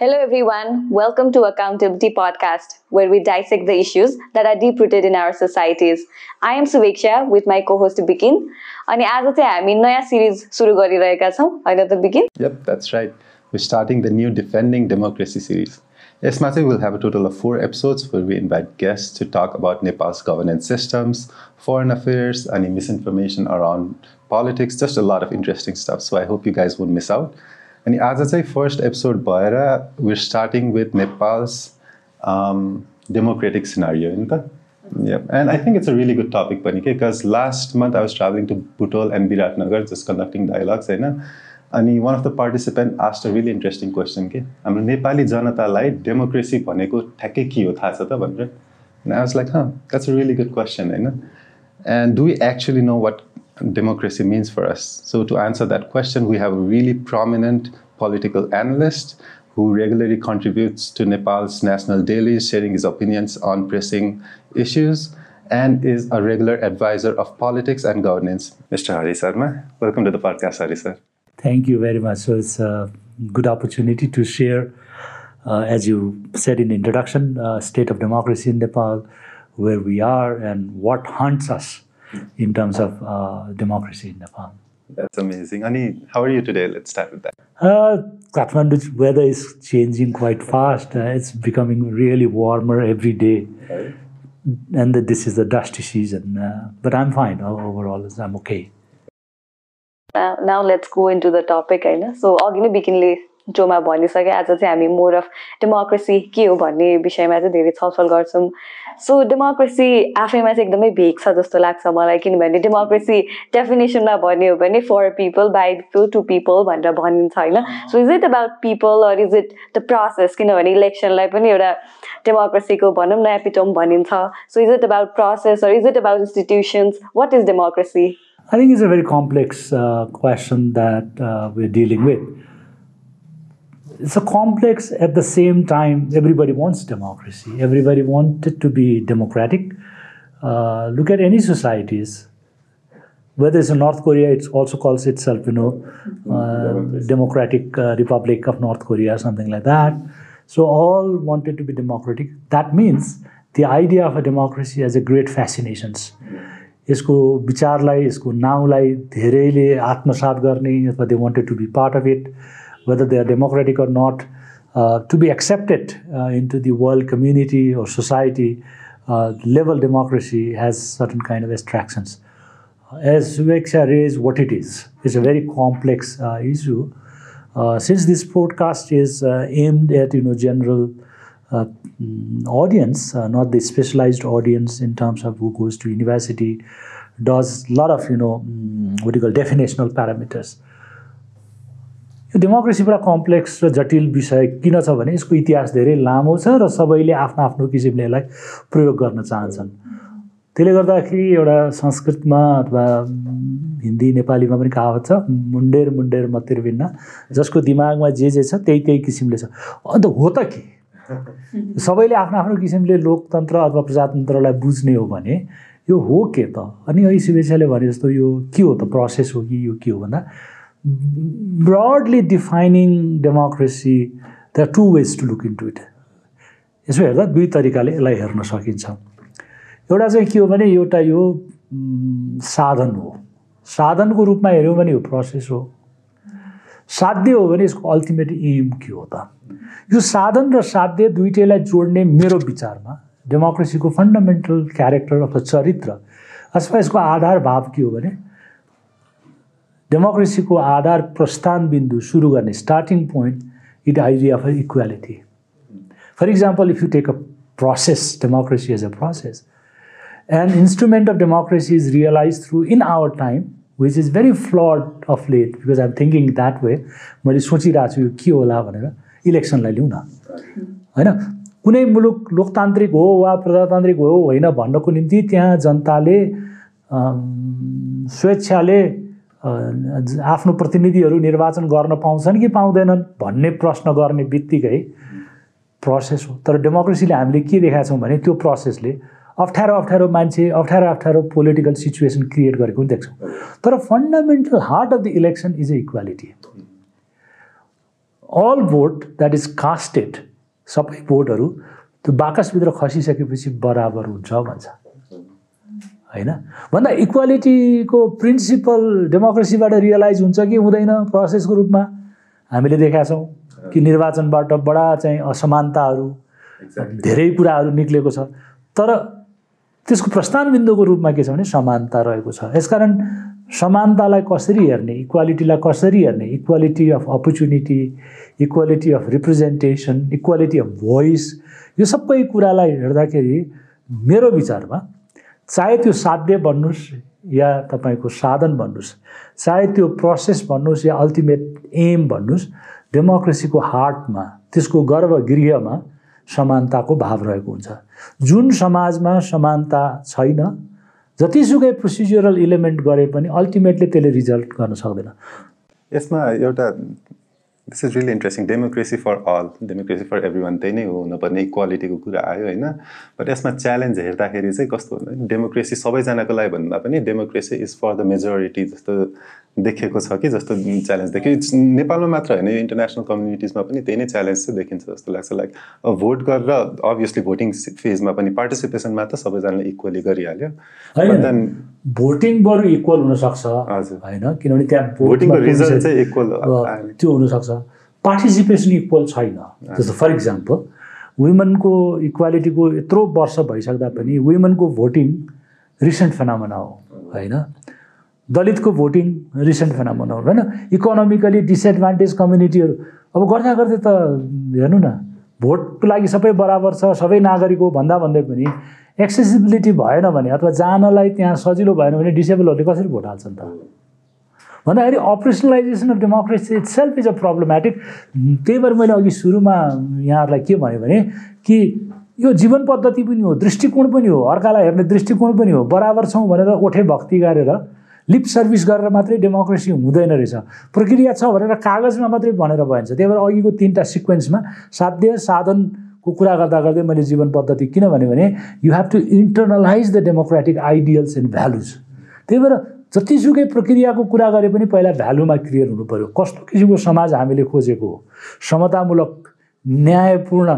Hello, everyone. Welcome to Accountability Podcast, where we dissect the issues that are deep rooted in our societies. I am Suveksha with my co-host Bikin. अनि आज चाहिँ हामी नयाँ series सुरु गरिरहेका छौँ होइन त बिकिन Yep, that's right. We're starting the new Defending Democracy series. Yes, Matthew, we'll have a total of four episodes where we invite guests to talk about Nepal's governance systems, foreign affairs, any misinformation around politics, just a lot of interesting stuff. So I hope you guys won't miss out. अनि आज चाहिँ first episode भएर starting with Nepal's um, democratic scenario होइन त. And I think it's a really good topic पनि के because last month I was traveling to Butol and Biratnagar just conducting dialogues होइन अनि one of the participant asked a really interesting question के हाम्रो नेपाली जनतालाई democracy भनेको ठ्याक्कै के हो थाहा छ त भनेर I was like, huh, that's a really good question, होइन do we actually know what democracy means for us? So to answer that question, we have a really prominent political analyst who regularly contributes to Nepal's national dailies, sharing his opinions on pressing issues, and is a regular advisor of politics and governance. Mr. Hari Sharma, welcome to the podcast, Hari sir. Thank you very much. So it's a good opportunity to share, uh, as you said in the introduction, uh, state of democracy in Nepal, where we are, and what haunts us in terms of uh, democracy in Nepal. That's amazing. Ani, how are you today? Let's start with that. Uh, Kathmandu's weather is changing quite fast. Uh, it's becoming really warmer every day, and that this is the dusty season. Uh, but I'm fine overall. I'm okay. Now let's go into the topic होइन so अघि नै बिकिनले जोमा भनिसके आज चाहिँ हामी more of democracy के हो भन्ने विषयमा चाहिँ धेरै छलफल गर्छौँ सो डेमोक्रेसी आफैमा चाहिँ एकदमै भेग छ जस्तो लाग्छ मलाई किनभने डेमोक्रेसी डेफिनेसनमा भन्ने हो भने for people by people to people भनेर भनिन्छ होइन? So is it about people or is it the process किनभने इलेक्सनलाई पनि एउटा डेमोक्रेसीको भनौँ न एपिटोम भनिन्छ। So is it about process or is it about institutions what is democracy it's a very complex uh, question that uh, we're dealing with. It's a complex at the same time, everybody wants democracy. Everybody wanted to be democratic. Uh, look at any societies. Whether it's in North Korea, it also calls itself, you know, uh, Democratic uh, Republic of North Korea, something like that. So all wanted to be democratic. That means the idea of a democracy has a great fascinations. यसको विचारलाई यसको नाउँलाई धेरैले आत्मसात गर्ने अथवा they wanted to be part of it whether they are democratic or not, uh, to be accepted uh, into the world community or society, uh, level democracy has certain kind of abstractions. Uh, as Viveksha raised what it is, it's a very complex uh, issue. Uh, since this podcast is aimed at you know general mm, audience, not the specialized audience in terms of who goes to university, does a lot of you know mm, what you call definitional parameters. यो democracy बडा complex र जटिल विषय किन छ भने यसको इतिहास धेरै लामो छ र सबैले आफ्नो आफ्नो किसिमले यसलाई प्रयोग गर्न चाहन्छन्। त्यसले गर्दाखेरि एउटा संस्कृतमा अथवा हिन्दी नेपालीमा पनि कहावत छ मुन्डेर मुन्डेर मतिर भिन्न। जसको दिमागमा जे जे छ त्यही त्यही किसिमले छ। अन्त हो त के? सबैले आफ्नो आफ्नो किसिमले लोकतन्त्र अथवा प्रजातन्त्रलाई बुझ्ने हो भने यो हो के त? अनि है शुभेच्छाले भने जस्तो यो के हो त? प्रोसेस हो कि यो के हो भन्दा broadly defining democracy the two ways to look into it यसो हेर्दा दुई तरिकाले यसलाई हेर्न सकिन्छ। एउटा चाहिँ के हो भने एउटा यो साधन हो। साधनको रूपमा हेऱ्यौँ भने यो प्रोसेस हो। साध्य हो भने यसको अल्टिमेट एम के हो त? यो साधन र साध्य दुइटैलाई जोड्ने मेरो विचारमा डेमोक्रेसीको फन्डामेन्टल क्यारेक्टर अथवा चरित्र अथवा यसको आधार भाव के हो भने डेमोक्रेसीको आधार प्रस्थान बिन्दु सुरु गर्ने starting point it idea of equality for example if you take a process, democracy as a process. An instrument of democracy is realized through in our time, which is very flawed of late because I'm thinking that way. मैले सोचिरहेको छु यो के होला भनेर इलेक्सनलाई लिउँ न होइन कुनै मुलुक लोकतान्त्रिक हो वा प्रजातान्त्रिक हो होइन भन्नको निम्ति त्यहाँ जनताले स्वेच्छाले अ, आफ्नो प्रतिनिधिहरू निर्वाचन गर्न पाउँछन् कि पाउँदैनन् भन्ने प्रश्न गर्ने बित्तिकै प्रोसेस हो। तर डेमोक्रेसीले हामीले के देखाएको छौँ भने त्यो प्रोसेसले अप्ठ्यारो अप्ठ्यारो मान्छे अप्ठ्यारो अप्ठ्यारो पोलिटिकल सिचुएसन क्रिएट गरेको पनि देख्छौँ। तर fundamental heart of the election is a equality all vote that is casted सबै भोटहरू त्यो बाकसभित्र खसिसकेपछि बराबर हुन्छ भन्छ। होइन? भन्दा इक्वालिटीको प्रिन्सिपल डेमोक्रेसीबाट रियलाइज हुन्छ कि हुँदैन प्रोसेसको रूपमा? हामीले देखाएको छौँ कि निर्वाचनबाट बडा चाहिँ असमानताहरू धेरै कुराहरू निक्लेको छ। तर त्यसको प्रस्थान बिन्दुको रूपमा के छ भने समानता रहेको छ। यसकारण समानतालाई कसरी हेर्ने इक्वालिटीलाई कसरी हेर्ने equality of opportunity equality of representation equality of voice यो सबै कुरालाई हेर्दाखेरि मेरो विचारमा चाहे त्यो साध्य भन्नुहोस् या तपाईँको साधन भन्नुहोस् चाहे त्यो प्रोसेस भन्नुहोस् या अल्टिमेट एम भन्नुहोस् डेमोक्रेसीको हार्टमा त्यसको गर्भगृहमा समानताको भाव रहेको हुन्छ। जुन समाजमा समानता छैन जतिसुकै प्रोसिजरल इलिमेन्ट गरे पनि अल्टिमेटली त्यसले रिजल्ट गर्न सक्दैन। यसमा एउटा this is really interesting democracy for all democracy for everyone त्यही नै हो. हुनुपर्ने इक्वालिटीको कुरा आयो होइन? बट यसमा च्यालेन्ज हेर्दाखेरि चाहिँ कस्तो हुन्छ डेमोक्रेसी सबैजनाको लागि भन्दा पनि democracy is for the majority जस्तो देखेको छ कि जस्तो च्यालेन्ज देखियो। नेपालमा मात्र होइन इन्टरनेसनल कम्युनिटिजमा पनि त्यही नै च्यालेन्ज चाहिँ देखिन्छ जस्तो लाग्छ। लाइक भोट गरेर अभियसली भोटिङ फेजमा पनि पार्टिसिपेसनमा त सबैजनाले इक्वली गरिहाल्यो। भोटिङ बरु इक्वल हुनसक्छ। होइन किनभने त्यहाँ भोटिङको रिजल्ट चाहिँ इक्वल त्यो हुनसक्छ। पार्टिसिपेसन इक्वल छैन। जस्तो फर इक्जाम्पल वुमेनको इक्वालिटीको यत्रो वर्ष भइसक्दा पनि वुमेनको भोटिङ रिसेन्ट फेनामना हो। होइन। दलितको भोटिङ रिसेन्ट फेनामोन होइन? इकोनोमिकली डिसएडभान्टेज कम्युनिटीहरू अब गर्दा गर्दै त हेर्नु न भोटको लागि सबै बराबर छ सबै नागरिक हो भन्दा भन्दै पनि एक्सेसिबिलिटी भएन भने अथवा जानलाई त्यहाँ सजिलो भएन भने डिसेबलहरूले कसरी भोट हाल्छन् त? भन्दाखेरि operationalisation of democracy itself is a problematic त्यही भएर मैले अघि सुरुमा यहाँहरूलाई के भने भने कि यो जीवन पद्धति पनि हो दृष्टिकोण पनि हो अर्कालाई हेर्ने दृष्टिकोण पनि हो बराबर छौँ भनेर ओठे भक्ति गरेर लिप सर्भिस गरेर मात्रै डेमोक्रेसी हुँदैन रहेछ। प्रक्रिया छ भनेर कागजमा मात्रै भनेर भइन्छ त्यही भएर अघिको तिनवटा सिक्वेन्समा साध्य साधनको कुरा गर्दा गर्दै मैले जीवन पद्धति किन भने you have to internalise the democratic ideals and values त्यही भएर जतिसुकै प्रक्रियाको कुरा गरे पनि पहिला भ्यालुमा क्लियर हुनु पऱ्यो कस्तो किसिमको समाज हामीले खोजेको हो? समतामूलक न्यायपूर्ण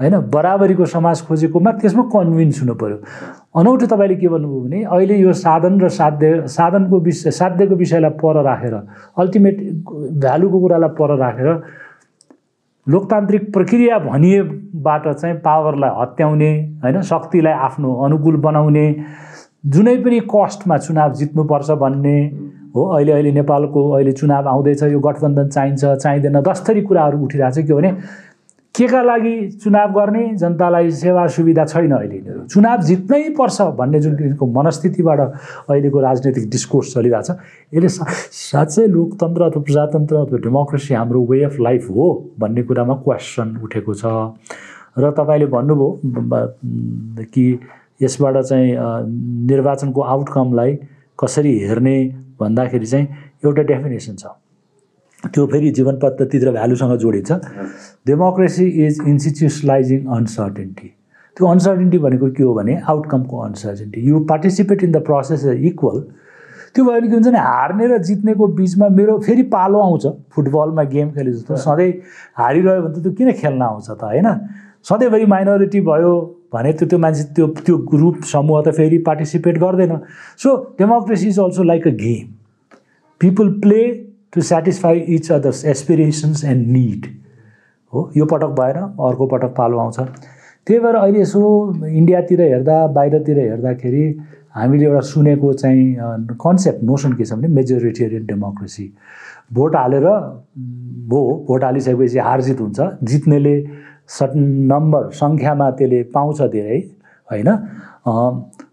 होइन बराबरीको समाज खोजेकोमा त्यसमा कन्भिन्स हुनु पऱ्यो अनौठो तपाईँले के भन्नुभयो भने अहिले यो साधन र साध्य साधनको विषय साध्यको विषयलाई पर राखेर अल्टिमेट भ्यालुको कुरालाई पर राखेर लोकतान्त्रिक प्रक्रिया भनिएबाट चाहिँ पावरलाई हत्याउने होइन शक्तिलाई आफ्नो अनुकूल बनाउने जुनै पनि कस्टमा चुनाव जित्नुपर्छ भन्ने हो अहिले अहिले नेपालको अहिले चुनाव आउँदैछ यो गठबन्धन चाहिन्छ चाहिँदैन दस्तरी कुराहरू उठिरहेको छ। के भने के का लागि चुनाव गर्ने जनतालाई सेवा सुविधा छैन अहिले चुनाव जित्नै पर्छ भन्ने जुन किसिमको मनस्थितिबाट अहिलेको राजनैतिक डिस्कोर्स चलिरहेछ यसले साँच्चै लोकतन्त्र अथवा प्रजातन्त्र अथवा डेमोक्रेसी हाम्रो वे अफ लाइफ हो भन्ने कुरामा क्वेसन उठेको छ। र तपाईँले भन्नुभयो कि यसबाट चाहिँ निर्वाचनको आउटकमलाई कसरी हेर्ने भन्दाखेरि चाहिँ एउटा डेफिनेसन छ। त्यो फेरि जीवन पद्धति र भ्यालुसँग जोडिन्छ। डेमोक्रेसी इज इन्स्टिट्युसनलाइजिङ अनसर्टेन्टी त्यो अनसर्टेन्टी भनेको के हो भने आउटकमको uncertainty you participate in the process equal त्यो भयो भने के हुन्छ भने हार्ने र जित्नेको बिचमा मेरो फेरि पालो आउँछ। फुटबलमा गेम खेले जस्तो। सधैँ हारिरह्यो भने त त्यो किन खेल्न आउँछ त होइन? सधैँभरि माइनोरिटी भयो भने त्यो त्यो मान्छे त्यो त्यो ग्रुप समूह त फेरि पार्टिसिपेट गर्दैन। So democracy is also like a game people play to satisfy each others aspirations and need हो यो पटक भएर अर्को पटक पालो आउँछ। त्यही भएर अहिले यसो इन्डियातिर हेर्दा बाहिरतिर हेर्दाखेरि हामीले एउटा सुनेको चाहिँ कन्सेप्ट नोसन के छ भने मेजोरिटेरियन डेमोक्रेसी भोट हालेर हो भोट हालिसकेपछि हार जित हुन्छ। जित्नेले सर्टन नम्बर सङ्ख्यामा त्यसले पाउँछ धेरै होइन?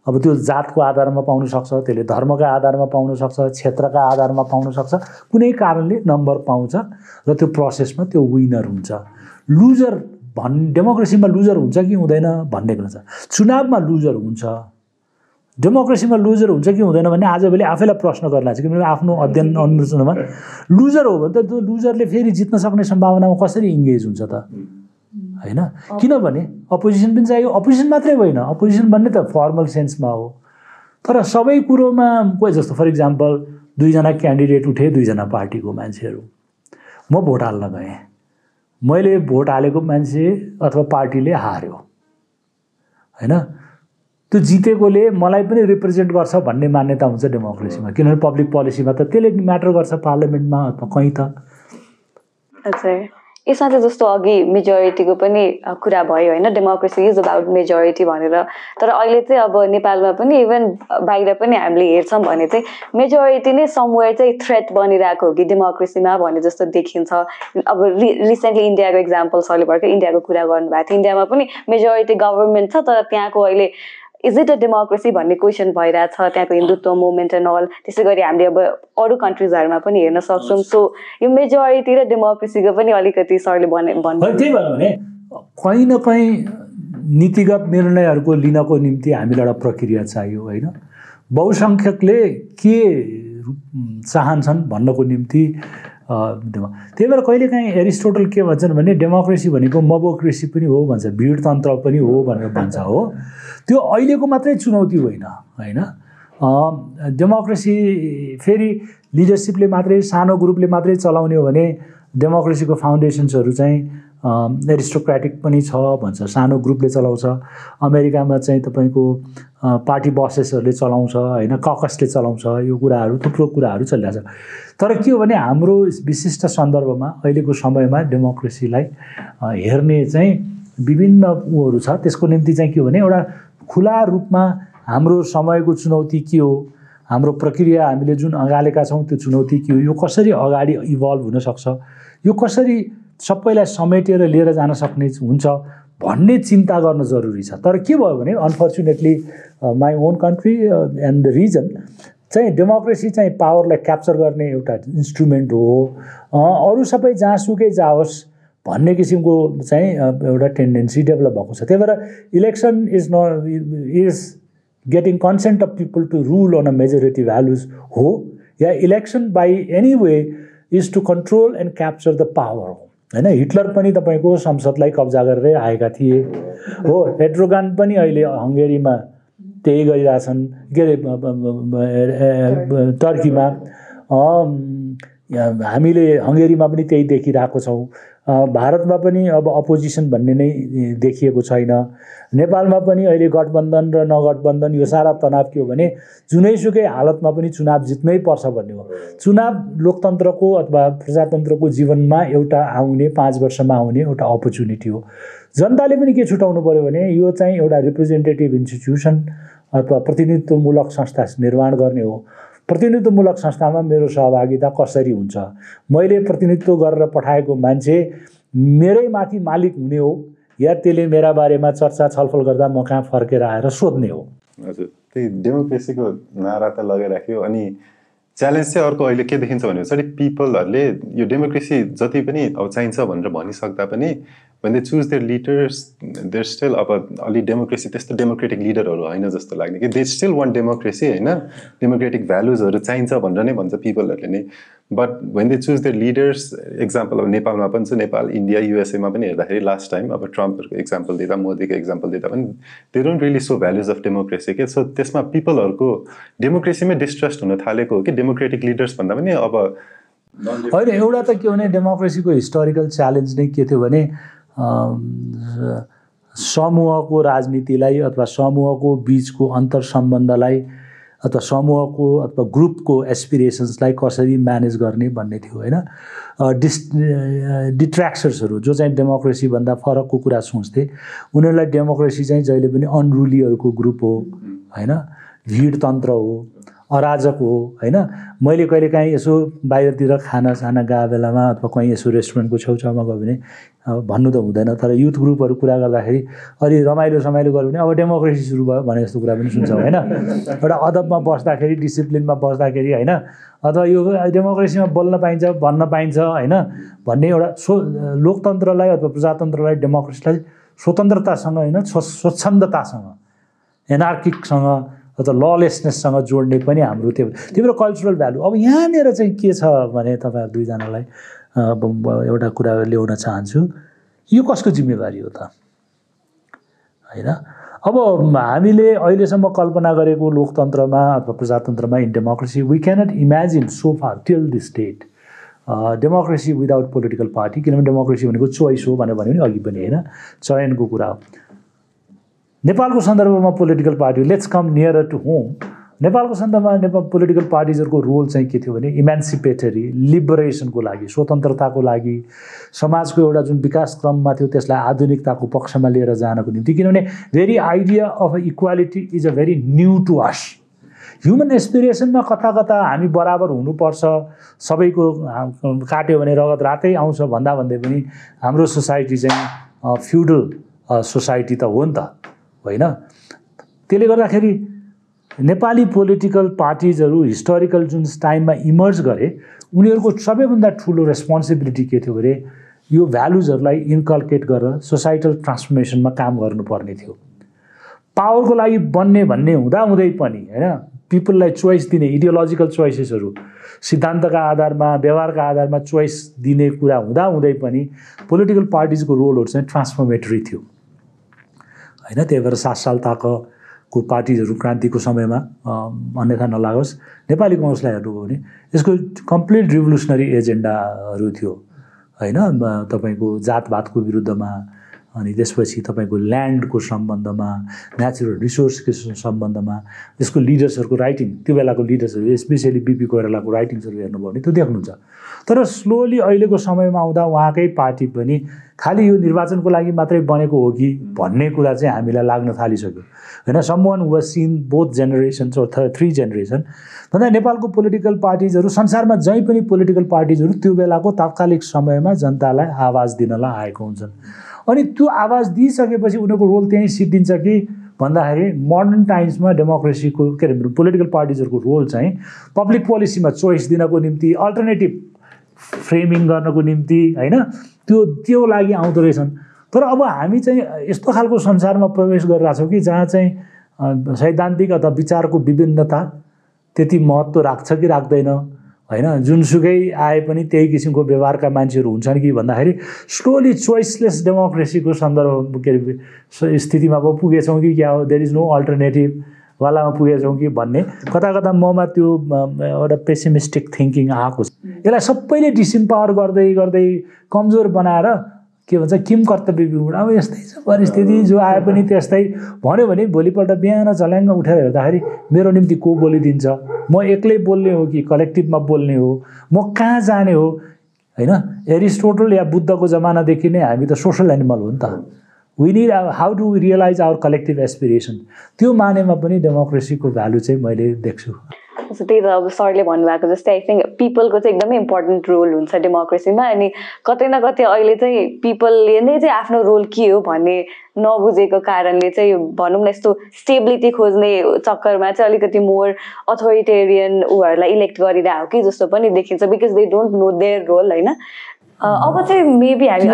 अब त्यो जातको आधारमा पाउन सक्छ त्यसले धर्मका आधारमा पाउन सक्छ क्षेत्रका आधारमा पाउन सक्छ कुनै कारणले नम्बर पाउँछ र त्यो प्रोसेसमा त्यो विनर हुन्छ। लुजर भन् डेमोक्रेसीमा लुजर हुन्छ कि हुँदैन भन्ने कुरा छ। चुनावमा लुजर हुन्छ। डेमोक्रेसीमा लुजर हुन्छ कि हुँदैन भने आजभोलि आफैलाई प्रश्न गर्न छ किनभने आफ्नो अध्ययन अनुसन्धानमा लुजर हो भने त त्यो लुजरले फेरि जित्न सक्ने सम्भावनामा कसरी इङ्गेज हुन्छ त? होइन? किनभने अपोजिसन पनि चाहियो। अपोजिसन मात्रै होइन। अपोजिसन भन्ने त फर्मल सेन्समा हो। तर सबै कुरोमा कोही जस्तो फर इक्जाम्पल दुईजना क्यान्डिडेट उठे दुईजना पार्टीको मान्छेहरू। म भोट हाल्न गएँ। मैले भोट हालेको मान्छे अथवा पार्टीले हार्यो। होइन? त्यो जितेकोले मलाई पनि रिप्रेजेन्ट गर्छ भन्ने मान्यता हुन्छ डेमोक्रेसीमा किनभने पब्लिक पोलिसीमा त त्यसले म्याटर गर्छ पार्लियामेन्टमा अथवा कहीँ त। यसमा चाहिँ जस्तो अघि मेजोरिटीको पनि कुरा भयो होइन डेमोक्रेसी इज अबाउट मेजोरिटी भनेर। तर अहिले चाहिँ अब नेपालमा पनि इभन बाहिर पनि हामीले हेर्छौँ भने चाहिँ मेजोरिटी नै समवेयर चाहिँ थ्रेट बनिरहेको हो कि डेमोक्रेसीमा भने जस्तो देखिन्छ। अब रि रिसेन्टली इन्डियाको इक्जाम्पल सरले भर्खर इन्डियाको कुरा गर्नुभएको थियो। इन्डियामा पनि मेजोरिटी गभर्मेन्ट छ तर त्यहाँको अहिले इज इट अ डेमोक्रेसी भन्ने क्वेसन भइरहेछ त्यहाँको हिन्दुत्व मुभमेन्ट एन्ड अल त्यसै गरी हामीले अब अरू कन्ट्रिजहरूमा पनि हेर्न सक्छौँ। सो यो मेजोरिटी र डेमोक्रेसीको पनि अलिकति सरले भने भन्नु त्यही भने कहीँ न कहीँ नीतिगत निर्णयहरूको लिनको निम्ति हामीलाई एउटा प्रक्रिया चाहियो होइन? बहुसङ्ख्यकले के चाहन्छन् भन्नको निम्ति त्यही भएर कहिलेकाहीँ एरिस्टोटल के भन्छन् भने डेमोक्रेसी भनेको मबोक्रेसी पनि हो भन्छ भिडतन्त्र पनि हो भनेर भन्छ हो। त्यो अहिलेको मात्रै चुनौती होइन होइन? डेमोक्रेसी फेरि लिडरसिपले मात्रै सानो ग्रुपले मात्रै चलाउने हो भने डेमोक्रेसीको फाउन्डेसन्सहरू चाहिँ एरिस्टोक्रेटिक पनि छ भन्छ सानो ग्रुपले चलाउँछ। अमेरिकामा चाहिँ तपाईँको पार्टी बसेसहरूले चलाउँछ होइन ककसले चलाउँछ यो कुराहरू थुप्रो कुराहरू चलिरहेछ। तर के हो भने हाम्रो विशिष्ट सन्दर्भमा अहिलेको समयमा डेमोक्रेसीलाई हेर्ने चाहिँ विभिन्न उहरू छ। त्यसको निम्ति चाहिँ के हो भने एउटा खुला रूपमा हाम्रो समयको चुनौती के हो हाम्रो प्रक्रिया हामीले जुन अँगालेका छौँ त्यो चुनौती के हो यो कसरी अगाडि इभल्भ हुनसक्छ यो कसरी सबैलाई समेटेर लिएर जान सक्ने हुन्छ भन्ने चिन्ता गर्न जरुरी छ। तर के भयो भने unfortunately my own country and the reason चाहिँ डेमोक्रेसी चाहिँ पावरलाई क्याप्चर गर्ने एउटा इन्स्ट्रुमेन्ट हो। अरू सबै जहाँसुकै जाओस् भन्ने किसिमको चाहिँ एउटा टेन्डेन्सी डेभलप भएको छ। त्यही भएर इलेक्सन इज न is getting consent of people to rule on a majority values हो। या election by any way is to control and capture the power हो। होइन हिटलर पनि तपाईँको संसदलाई कब्जा गरेरै आएका थिए। हो हेड्रोगान पनि अहिले हङ्गेरीमा त्यही गरिरहेछन्। के अरे टर्कीमा। हामीले हङ्गेरीमा पनि त्यही देखिरहेको छौँ। भारतमा पनि अब अपोजिसन भन्ने नै देखिएको छैन। नेपालमा पनि अहिले गठबन्धन र नगठबन्धन यो सारा तनाव के हो भने जुनैसुकै हालतमा पनि चुनाव जित्नै पर्छ भन्ने हो। चुनाव लोकतन्त्रको अथवा प्रजातन्त्रको जीवनमा एउटा आउने पाँच वर्षमा आउने एउटा अपर्च्युनिटी हो। जनताले पनि के छुट्याउनु पऱ्यो भने यो चाहिँ एउटा रिप्रेजेन्टेटिभ इन्स्टिट्युसन अथवा प्रतिनिधित्वमूलक संस्था निर्माण गर्ने हो। प्रतिनिधित्वमूलक संस्थामा मेरो सहभागिता कसरी हुन्छ? मैले प्रतिनिधित्व गरेर पठाएको मान्छे मेरै माथि मालिक हुने हो या त्यसले मेरा बारेमा चर्चा छलफल गर्दा म कहाँ फर्केर आएर सोध्ने हो? हजुर त्यही डेमोक्रेसीको नारा त लगाइराख्यो अनि च्यालेन्ज चाहिँ अर्को अहिले के देखिन्छ भने पिपलहरूले यो डेमोक्रेसी जति पनि अब चाहिन्छ भनेर भनिसक्दा पनि when they choose their leaders, they're still अब अलि डेमोक्रेसी त्यस्तो डेमोक्रेटिक लिडरहरू होइन जस्तो लाग्ने कि दे स्टिल वान डेमोक्रेसी होइन? डेमोक्रेटिक भ्यालुजहरू चाहिन्छ भनेर नै भन्छ पिपलहरूले नै। But when they choose their leaders example अब नेपालमा पनि छ नेपाल इन्डिया युएसएमा पनि हेर्दाखेरि लास्ट टाइम अब ट्रम्पहरूको इक्जाम्पल दिँदा मोदीको इक्जाम्पल दिँदा पनि they don't really so values of democracy के सो त्यसमा पिपलहरूको डेमोक्रेसीमै डिस्ट्रस्ट हुन थालेको हो कि डेमोक्रेटिक लिडर्स भन्दा पनि अब होइन एउटा त के भने डेमोक्रेसीको हिस्टोरिकल च्यालेन्ज नै के थियो भने समूहको राजनीतिलाई अथवा समूहको बिचको अन्तर सम्बन्धलाई अथवा समूहको अथवा ग्रुपको एसपिरेसन्सलाई कसरी म्यानेज गर्ने भन्ने थियो होइन? डिस् डिट्र्याक्सर्सहरू जो चाहिँ डेमोक्रेसीभन्दा फरकको कुरा सोच्थे उनीहरूलाई डेमोक्रेसी चाहिँ जहिले पनि अनरुलीहरूको ग्रुप हो होइन? भिडतन्त्र हो अराजक हो होइन? मैले कहिलेकाहीँ यसो बाहिरतिर खाना साना गएको बेलामा अथवा कहीँ यसो रेस्टुरेन्टको छेउछाउमा गयो भने भन्नु त हुँदैन तर युथ ग्रुपहरू कुरा गर्दाखेरि अलि रमाइलो समाइलो गऱ्यो भने अब डेमोक्रेसी सुरु भयो भने जस्तो कुरा पनि सुन्छौँ होइन? एउटा अदबमा बस्दाखेरि डिसिप्लिनमा बस्दाखेरि होइन? अथवा यो डेमोक्रेसीमा बोल्न पाइन्छ भन्न पाइन्छ होइन? भन्ने एउटा सो लोकतन्त्रलाई अथवा प्रजातन्त्रलाई डेमोक्रेसीलाई स्वतन्त्रतासँग होइन? स्वच्छन्दतासँग एनार्किकसँग अथवा ललेसनेससँग जोड्ने पनि हाम्रो त्यो त्यो कल्चरल भ्यालु अब यहाँनिर चाहिँ के छ भने तपाईँहरू दुईजनालाई एउटा कुरा ल्याउन चाहन्छु। यो कसको जिम्मेवारी हो त? होइन? अब हामीले अहिलेसम्म कल्पना गरेको लोकतन्त्रमा अथवा प्रजातन्त्रमा in democracy we cannot imagine so far till the state democracy without political party किनभने डेमोक्रेसी भनेको चोइस हो भनेर भन्यो भने अघि पनि होइन? चयनको कुरा हो। नेपालको सन्दर्भमा political party let's come near to home नेपालको सन्दर्भमा नेपाल पोलिटिकल पार्टिजहरूको रोल चाहिँ के थियो भने इमेन्सिपेटरी लिबरेसनको लागि स्वतन्त्रताको लागि समाजको एउटा जुन विकास क्रममा थियो त्यसलाई आधुनिकताको पक्षमा लिएर जानको निम्ति। किनभने very idea of equality is a very new to us human एसपिरेसनमा कता कता हामी बराबर हुनुपर्छ सबैको काट्यो भने रगत रातै आउँछ भन्दा भन्दै पनि हाम्रो सोसाइटी चाहिँ फ्युडल सोसाइटी त हो नि त। होइन? त्यसले गर्दाखेरि नेपाली पोलिटिकल पार्टिजहरू हिस्टोरिकल जुन टाइममा इमर्ज गरे उनीहरूको सबैभन्दा ठुलो रेस्पोन्सिबिलिटी के थियो भने यो भ्यालुजहरूलाई इन्कल्केट गरेर सोसाइटल ट्रान्सफर्मेसनमा काम गर्नुपर्ने थियो। पावरको लागि बन्ने भन्ने हुँदाहुँदै पनि होइन? पिपललाई चोइस दिने इडियोलोजिकल चोइसेसहरू सिद्धान्तका आधारमा व्यवहारका आधारमा चोइस दिने कुरा हुँदाहुँदै पनि पोलिटिकल पार्टिजको रोलहरू चाहिँ ट्रान्सफर्मेटरी थियो। होइन त्यही भएर सात साल ताक को पार्टीहरू क्रान्तिको समयमा अन्यथा नलागोस्। नेपाली कङ्ग्रेसलाई हेर्नुभयो भने यसको कम्प्लिट रिभोल्युसनरी एजेन्डाहरू थियो। होइन तपाईँको जातभातको विरुद्धमा अनि त्यसपछि तपाईँको ल्यान्डको सम्बन्धमा नेचुरल रिसोर्सको सम्बन्धमा त्यसको लिडर्सहरूको राइटिङ त्यो बेलाको लिडर्सहरू स्पेसली बिपी कोइरालाको राइटिङ्सहरू हेर्नुभयो भने त्यो देख्नुहुन्छ। तर स्लोली अहिलेको समयमा आउँदा उहाँकै पार्टी पनि खालि यो निर्वाचनको लागि मात्रै बनेको हो कि भन्ने कुरा चाहिँ हामीलाई लाग्न थालिसक्यो। होइन some one was seen both generations थ थ्री जेनेरेसन भन्दा नेपालको पोलिटिकल पार्टिजहरू संसारमा जहीँ पनि पोलिटिकल पार्टिजहरू त्यो बेलाको तात्कालिक समयमा जनतालाई आवाज दिनलाई आएको हुन्छन्। अनि त्यो आवाज दिइसकेपछि उनीहरूको रोल त्यहीँ सिद्धिन्छ कि भन्दाखेरि मोडर्न टाइम्समा डेमोक्रेसीको के अरे पोलिटिकल पार्टिजहरूको रोल चाहिँ पब्लिक पोलिसीमा चोइस दिनको निम्ति अल्टरनेटिभ फ्रेमिङ गर्नको निम्ति होइन? त्यो त्यो लागि आउँदो रहेछन्। तर अब हामी चाहिँ यस्तो खालको संसारमा प्रवेश गरिरहेछौँ कि जहाँ चाहिँ सैद्धान्तिक अथवा विचारको विभिन्नता त्यति महत्त्व राख्छ कि राख्दैन। होइन? जुनसुकै आए पनि त्यही किसिमको व्यवहारका मान्छेहरू हुन्छन् कि भन्दाखेरि स्लोली चोइसलेस डेमोक्रेसीको सन्दर्भ के अरे स्थितिमा पो पुगेछौँ कि क्या हो? देयर इज नो अल्टरनेटिभ वालामा पुगेछौँ कि भन्ने कता कता ममा त्यो एउटा पेसिमिस्टिक थिङ्किङ आएको छ। यसलाई सबैले डिसइम्पावर गर्दै गर्दै कमजोर बनाएर के भन्छ किम कर्तव्य विगुण अब यस्तै छ परिस्थिति जो आए पनि त्यस्तै। भन्यो भने भोलिपल्ट बिहान झल्याङ्ग उठेर हेर्दाखेरि मेरो निम्ति को बोलिदिन्छ? म एक्लै बोल्ने हो कि कलेक्टिभमा बोल्ने हो? म कहाँ जाने हो? होइन? एरिस्टोटल या बुद्धको जमानादेखि नै हामी त सोसल एनिमल हो नि त। We need how to realise our collective aspiration त्यो मानेमा पनि डेमोक्रेसीको भ्यालु चाहिँ मैले देख्छु। सो त्यही त अब सरले भन्नुभएको जस्तै आई थिङ्क पिपलको चाहिँ एकदमै इम्पोर्टेन्ट रोल हुन्छ डेमोक्रेसीमा अनि कतै न कतै अहिले चाहिँ पिपलले नै चाहिँ आफ्नो रोल के हो भन्ने नबुझेको कारणले चाहिँ भनौँ न यस्तो स्टेबिलिटी खोज्ने चक्करमा चाहिँ अलिकति मोर अथोरिटेरियन उहरूलाई इलेक्ट गरिरहेको कि जस्तो पनि देखिन्छ because they don't know their role होइन? अब चाहिँ मेबी हामी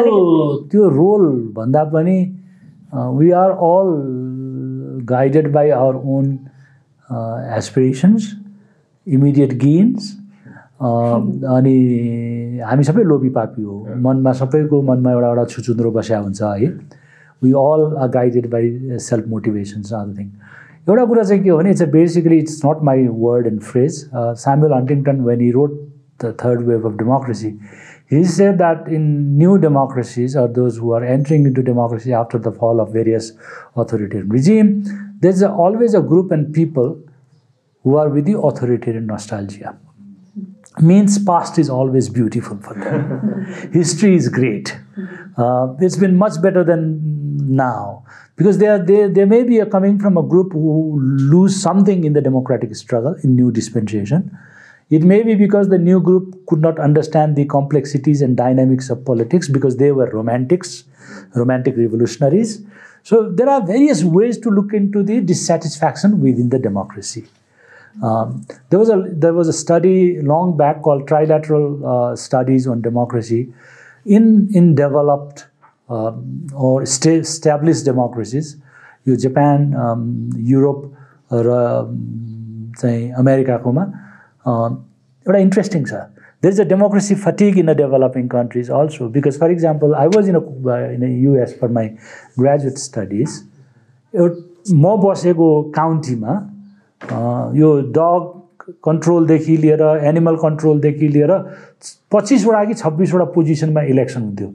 त्यो रोल भन्दा पनि we are all guided by our own aspirations immediate gains अनि हामी सबै लोभी पापी हो। मनमा सबैको मनमा एउटा एउटा छुचुन्द्रो बस्या हुन्छ है। We all are guided by self motivations other thing एउटा कुरा चाहिँ के हो भने it's a basically it's not my word and phrase Samuel Huntington when he wrote the third wave of democracy he said that in new democracies or those who are entering into democracy after the fall of various authoritarian regime there's a, always a group and people who are with the authoritarian nostalgia. Means past is always beautiful for them. History is great. Uh, it's been much better than now because they, are, they, they may be coming from a group who lose something in the democratic struggle in new dispensation. It may be because the new group could not understand the complexities and dynamics of politics because they were romantics, romantic revolutionaries. So there are various ways to look into the dissatisfaction within the democracy. Um, there was a there was a study long back called Trilateral uh, Studies on Democracy in in developed um, or established democracies, यो Japan Europe र चाहिँ अमेरिकाकोमा एउटा interesting छ there is a democracy fatigue in the developing countries also because for example I was in a in US for my graduate studies म बसेको काउन्टीमा यो डग कन्ट्रोलदेखि लिएर एनिमल कन्ट्रोलदेखि लिएर पच्चिसवटा कि छब्बिसवटा पोजिसनमा इलेक्सन हुन्थ्यो।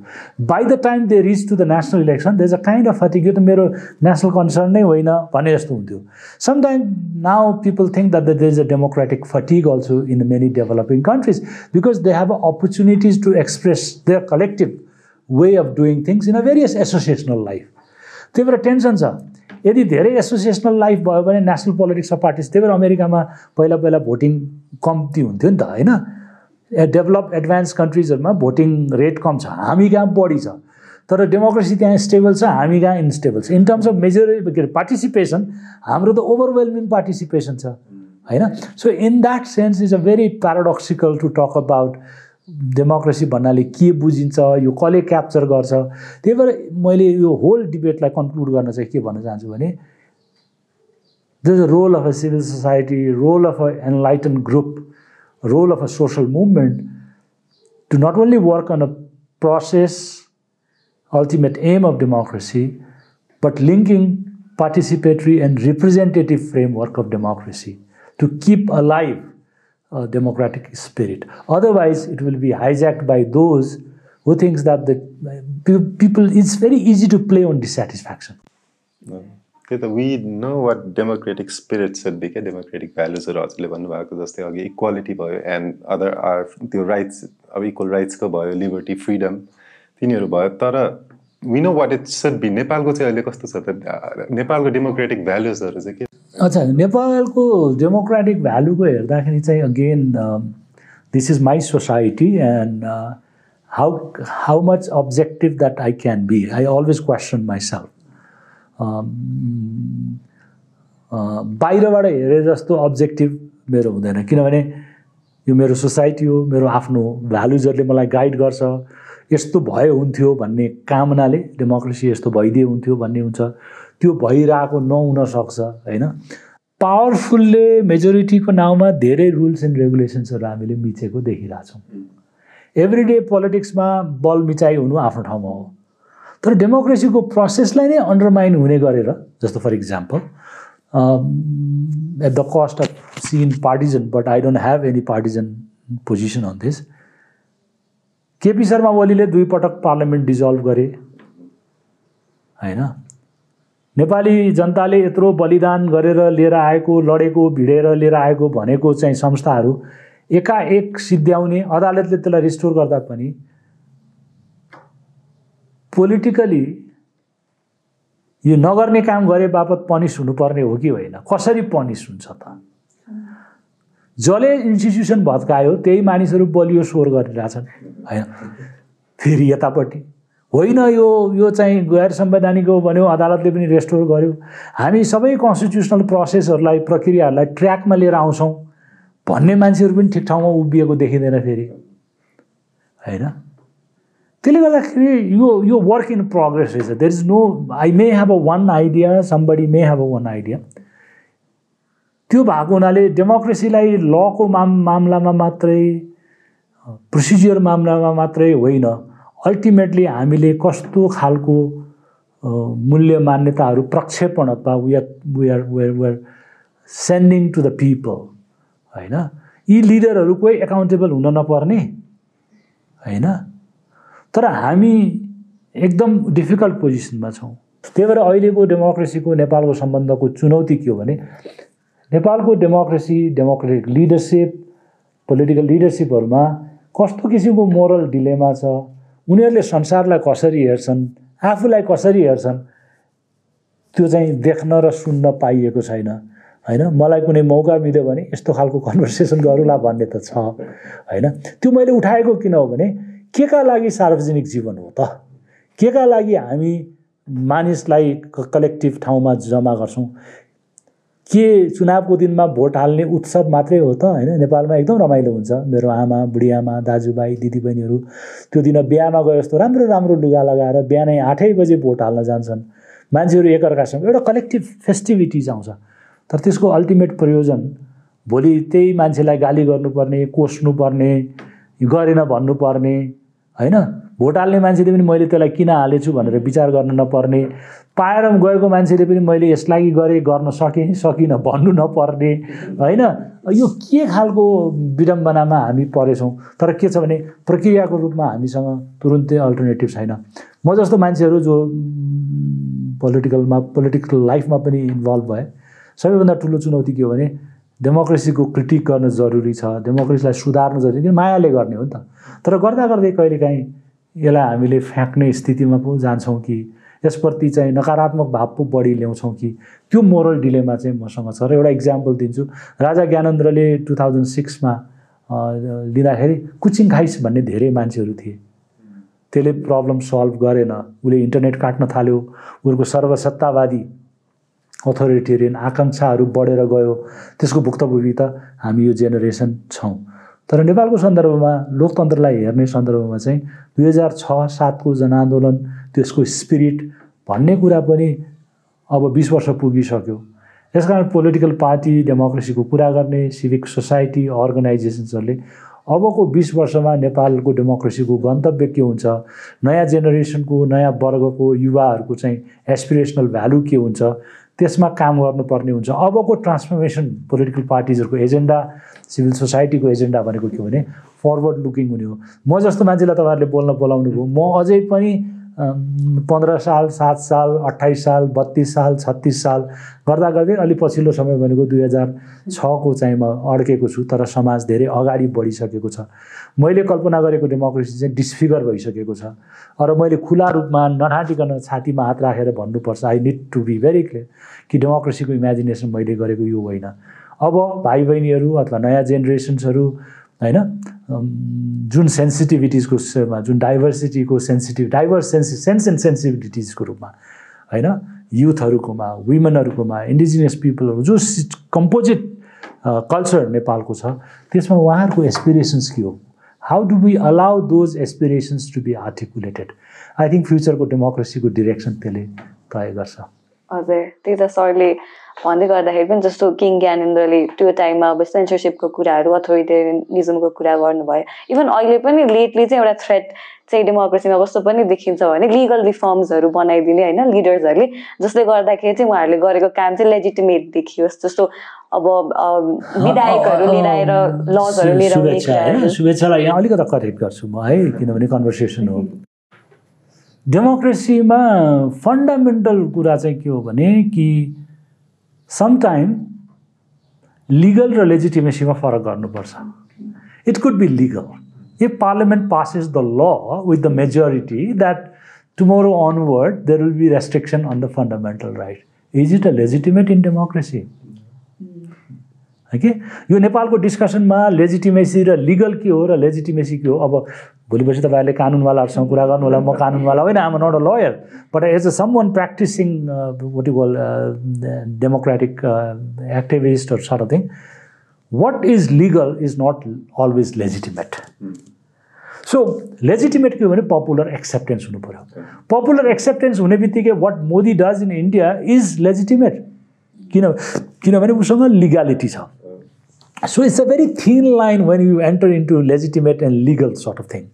By the time they reach to the national election they is a kind of fatigue यो त मेरो नेसनल कन्सर्न नै होइन भने जस्तो हुन्थ्यो। Sometime now people think that they is a democratic fatigue also in many developing countries because they have opportunities to express their collective way of doing things in a various associational life त्यही भएर tension छ। यदि धेरै associational life भयो भने national politics of parties त्यही भएर अमेरिकामा पहिला पहिला भोटिङ कम्ती हुन्थ्यो नि त होइन? डेभलप एडभान्स कन्ट्रिजहरूमा भोटिङ रेट कम छ हामी कहाँ बढी छ? तर डेमोक्रेसी त्यहाँ स्टेबल छ हामी कहाँ इन्स्टेबल छ? इन टर्म्स अफ मेजर के अरे पार्टिसिपेसन हाम्रो त ओभरवेलमिङ पार्टिसिपेसन छ होइन? So in that sense is a very paradoxical to talk about democracy भन्नाले के बुझिन्छ यो कसले क्याप्चर गर्छ? त्यही भएर मैले यो होल डिबेटलाई कन्क्लुड गर्न चाहिँ के भन्न चाहन्छु भने the a role of a civil society role of a enlighten group role of a social movement to not only work on a process ultimate aim of democracy, but linking participatory and representative framework of democracy to keep alive uh, democratic spirit. Otherwise, it will be hijacked by those who thinks that the people. It's very easy to play on dissatisfaction. त्यही त we know what democratic spirit said be क्या democratic भ्यालुजहरू हजुरले भन्नुभएको जस्तै अघि equality भयो and other are त्यो राइट्स अब इक्वल राइट्सको भयो लिबर्टी फ्रिडम तिनीहरू भयो तर we know what it said be नेपालको चाहिँ अहिले कस्तो छ त नेपालको डेमोक्रेटिक भ्यालुजहरू चाहिँ के अच्छा नेपालको डेमोक्रेटिक भ्यालुको हेर्दाखेरि चाहिँ again this is my society and how how much objective that I can be I always question myself बाहिरबाट हेरे जस्तो अब्जेक्टिभ मेरो हुँदैन। किनभने यो मेरो सोसाइटी हो मेरो आफ्नो भ्यालुजहरूले मलाई गाइड गर्छ। यस्तो भयो हुन्थ्यो भन्ने कामनाले डेमोक्रेसी यस्तो भइदिए हुन्थ्यो भन्ने हुन्छ। त्यो भइरहेको नहुन सक्छ होइन? पावरफुलले मेजोरिटीको नाउँमा धेरै रुल्स एन्ड रेगुलेसन्सहरू हामीले मिचेको देखिरहेछौँ एभ्री डे पोलिटिक्समा बल मिचाइ हुनु आफ्नो ठाउँमा हो। तर डेमोक्रेसीको प्रोसेसलाई नै अन्डरमाइन हुने गरेर जस्तो for example at the cost of sin partisan but I don't have any partisan position on this K P Sharma ओलीले दुईपटक पार्लियामेन्ट डिजल्भ गरे होइन? नेपाली जनताले यत्रो बलिदान गरेर लिएर आएको लडेको भिडेर लिएर आएको भनेको चाहिँ संस्थाहरू एकाएक सिद्ध्याउने अदालतले त्यसलाई रिस्टोर गर्दा पनि पोलिटिकली यो नगर्ने काम गरे बापत पनिस हुनुपर्ने हो कि होइन? कसरी पनिस हुन्छ त? जसले इन्स्टिट्युसन भत्कायो त्यही मानिसहरू बलियो स्वर गरिरहेछन्। होइन? फेरि यतापट्टि। होइन यो यो चाहिँ गैर संवैधानिक हो भन्यो अदालतले पनि रेस्टोर गर्यो। हामी सबै कन्स्टिट्युसनल प्रोसेसहरूलाई प्रक्रियाहरूलाई ट्र्याकमा लिएर आउँछौँ भन्ने मान्छेहरू पनि ठिक ठाउँमा उभिएको देखिँदैन फेरि। होइन? त्यसले गर्दाखेरि यो यो वर्क इन प्रोग्रेस रहेछ। There is no I may have a one idea somebody may have a one idea त्यो भएको हुनाले डेमोक्रेसीलाई लको माम मामलामा मात्रै प्रोसिजियर मामलामा मात्रै होइन। अल्टिमेटली हामीले कस्तो खालको मूल्य मान्यताहरू प्रक्षेपण अथवा we are we are were were sending to the people होइन? यी लिडरहरू कोही एकाउन्टेबल हुन नपर्ने होइन? तर हामी एकदम डिफिकल्ट पोजिसनमा छौँ। त्यही भएर अहिलेको डेमोक्रेसीको नेपालको सम्बन्धको चुनौती के हो भने नेपालको डेमोक्रेसी डेमोक्रेटिक लिडरसिप पोलिटिकल लिडरसिपहरूमा कस्तो किसिमको मोरल डिलेमा छ उनीहरूले संसारलाई कसरी हेर्छन् आफूलाई कसरी हेर्छन् त्यो चाहिँ देख्न र सुन्न पाइएको छैन होइन? मलाई कुनै मौका मिल्यो भने यस्तो खालको कन्भर्सेसन गरौँला भन्ने त छ होइन? त्यो मैले उठाएको किन हो भने के का लागि सार्वजनिक जीवन हो त? के का लागि हामी मानिसलाई कलेक्टिभ ठाउँमा जम्मा गर्छौँ? के चुनावको दिनमा भोट हाल्ने उत्सव मात्रै हो त होइन? नेपालमा एकदम रमाइलो हुन्छ। मेरो आमा बुढी आमा दाजुभाइ दिदीबहिनीहरू त्यो दिन बिहामा गए जस्तो राम्रो राम्रो लुगा लगाएर बिहानै आठै बजे भोट हाल्न जान्छन्। मान्छेहरू एकअर्कासँग एउटा कलेक्टिभ फेस्टिभिटिज आउँछ। तर त्यसको अल्टिमेट प्रयोजन भोलि त्यही मान्छेलाई गाली गर्नुपर्ने कोस्नुपर्ने गरेन भन्नुपर्ने होइन? भोट हाल्ने मान्छेले पनि मैले त्यसलाई किन हालेछु भनेर विचार गर्न नपर्ने पाएर गएको मान्छेले पनि मैले यसलाई गरेँ गर्न सकेँ सकिनँ भन्नु नपर्ने होइन? यो के खालको विडम्बनामा हामी परेछौँ? तर के छ भने प्रक्रियाको रूपमा हामीसँग तुरुन्तै अल्टरनेटिभ छैन। म जस्तो मान्छेहरू जो पोलिटिकलमा पोलिटिकल लाइफमा पनि इन्भल्भ भए सबैभन्दा ठुलो चुनौती के हो भने डेमोक्रेसीको क्रिटिक गर्न जरुरी छ डेमोक्रेसीलाई सुधार्न जरुरी किन मायाले गर्ने हो नि त? तर गर्दा गर्दै कहिलेकाहीँ यसलाई हामीले फ्याँक्ने स्थितिमा पो जान्छौँ कि? यसप्रति चाहिँ नकारात्मक भाव पो बढी ल्याउँछौँ कि? त्यो मोरल डिलेमा चाहिँ मसँग छ र एउटा इक्जाम्पल दिन्छु। राजा ज्ञानेन्द्रले टु थाउजन्ड सिक्समा लिँदाखेरि कुचिङ खाइस भन्ने धेरै मान्छेहरू थिए। त्यसले प्रब्लम सल्भ गरेन। उसले इन्टरनेट काट्न थाल्यो। उसको सर्वसत्तावादी अथोरिटेरियन आकाङ्क्षाहरू बढेर गयो। त्यसको भुक्तभोगी त हामी यो जेनेरेसन छौँ। तर नेपालको सन्दर्भमा लोकतन्त्रलाई हेर्ने सन्दर्भमा चाहिँ दुई हजार छ सातको जनआन्दोलन त्यसको स्पिरिट भन्ने कुरा पनि अब बिस वर्ष पुगिसक्यो। यस कारण पोलिटिकल पार्टी डेमोक्रेसीको कुरा गर्ने सिभिक सोसाइटी अर्गनाइजेसन्सहरूले अबको बिस वर्षमा नेपालको डेमोक्रेसीको गन्तव्य के हुन्छ नयाँ जेनेरेसनको नयाँ वर्गको युवाहरूको चाहिँ एसपिरेसनल भ्यालु के हुन्छ त्यसमा काम गर्नुपर्ने हुन्छ। अबको ट्रान्सफर्मेसन पोलिटिकल पार्टिजहरूको एजेन्डा सिभिल सोसाइटीको एजेन्डा भनेको के भने फरवर्ड लुकिङ हुने हो। म जस्तो मान्छेलाई तपाईँहरूले बोल्न बोलाउनु भयो म अझै पनि पन्ध्र साल सात साल अट्ठाइस साल बत्तिस साल छत्तिस साल गर्दा गर्दै अलि पछिल्लो समय भनेको दुई हजार छको चाहिँ म अड्केको छु तर समाज धेरै अगाडि बढिसकेको छ। मैले कल्पना गरेको डेमोक्रेसी चाहिँ डिसफिगर भइसकेको छ। र मैले खुला रूपमा नढाँटिकन छातीमा हात राखेर भन्नुपर्छ I need to be very clear कि डेमोक्रेसीको इमेजिनेसन मैले गरेको यो होइन। अब भाइ बहिनीहरू अथवा नयाँ जेनेरेसन्सहरू होइन जुन सेन्सिटिभिटिजको जुन डाइभर्सिटीको सेन्सिटिभ डाइभर्स सेन्सि सेन्स एन्ड सेन्सिटिभिटिजको रूपमा होइन युथहरूकोमा वुमेनहरूकोमा इन्डिजिनियस पिपलहरू जो कम्पोजिट कल्चर नेपालको छ त्यसमा उहाँहरूको एसपिरेसन्स के हो? How do we allow those aspirations to be articulated I think फ्युचरको डेमोक्रेसीको डिरेक्सन त्यसले तय गर्छ। हजुर त्यही त सरले भन्दै गर्दाखेरि पनि जस्तो किङ ज्ञानेन्द्रले त्यो टाइममा अब सेन्सरसिपको कुराहरू अथोरिटेरियनिजमको कुरा गर्नुभयो। इभन अहिले पनि लेटली चाहिँ एउटा थ्रेट चाहिँ डेमोक्रेसीमा कस्तो पनि देखिन्छ भने लिगल रिफर्म्सहरू बनाइदिने होइन लिडर्सहरूले जसले गर्दाखेरि चाहिँ उहाँहरूले गरेको काम चाहिँ लेजिटिमेट देखियोस्। जस्तो अब विधायकहरू लिएर आएर लजहरू लिएर शुभेच्छालाई यहाँ अलिकति करेक्ट गर्छु म है? किनभने कन्भर्सेसन हो। डेमोक्रेसीमा फन्डामेन्टल कुरा चाहिँ के हो भने कि समटाइम लिगल र लेजिटिमेसीमा फरक गर्नुपर्छ। It could be legal if parliament passes the law with the majority that tomorrow onward there will be restriction on the fundamental right is it a legitimate in democracy कि? यो नेपालको डिस्कसनमा legitimacy र legal के हो र legitimacy के हो? अब भोलि पर्सि तपाईँहरूले कानुनवालाहरूसँग कुरा गर्नु होला म कानुनवाला होइन I'm not a lawyer but as a someone practising what you call democratic एक्टिभिस्टहरू sir thing what is legal is not always legitimate so legitimate के हो भने पपुलर एक्सेप्टेन्स हुनु पऱ्यो। पपुलर एक्सेप्टेन्स हुने बित्तिकै what Modi does in India is legitimate किन किनभने उसँग लिगालिटी छ। So it's a very thin line when you enter into legitimate and legal sort of thing.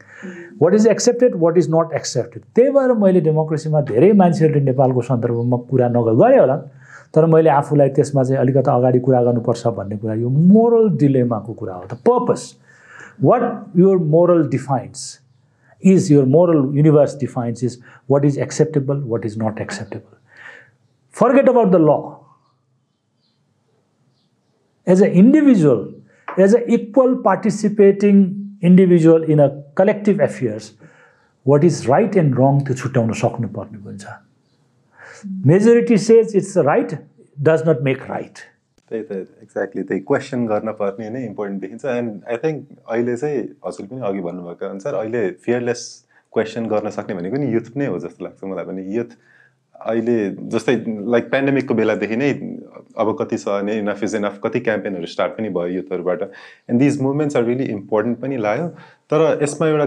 What is accepted what is not accepted त्यही भएर मैले डेमोक्रेसीमा धेरै मान्छेहरूले नेपालको सन्दर्भमा कुरा नगर गरेँ होला। तर मैले आफूलाई त्यसमा चाहिँ अलिकति अगाडि कुरा गर्नुपर्छ भन्ने कुरा यो मोरल डिलेमाको कुरा हो। The purpose what your moral defines is your moral universe defines is what is acceptable what is not acceptable forget about the law as an individual, as an equal participating individual in a collective affairs, what is right and wrong to छुट्याउन सक्नुपर्ने हुन्छ। Majority says it's right does not make right त्यही त exactly त्यही question गर्न पर्ने नै important देखिन्छ। एन्ड आई थिङ्क अहिले चाहिँ हजुर पनि अघि भन्नुभएको अनुसार अहिले फियरलेस क्वेसन गर्न सक्ने भनेको नि युथ नै हो जस्तो लाग्छ मलाई पनि। युथ अहिले जस्तै लाइक पेन्डेमिकको बेलादेखि नै अब कति छ भने इनफ इज इनफ कति क्याम्पेनहरू स्टार्ट पनि भयो युथहरूबाट। And these movements are really important पनि लाग्यो। तर यसमा एउटा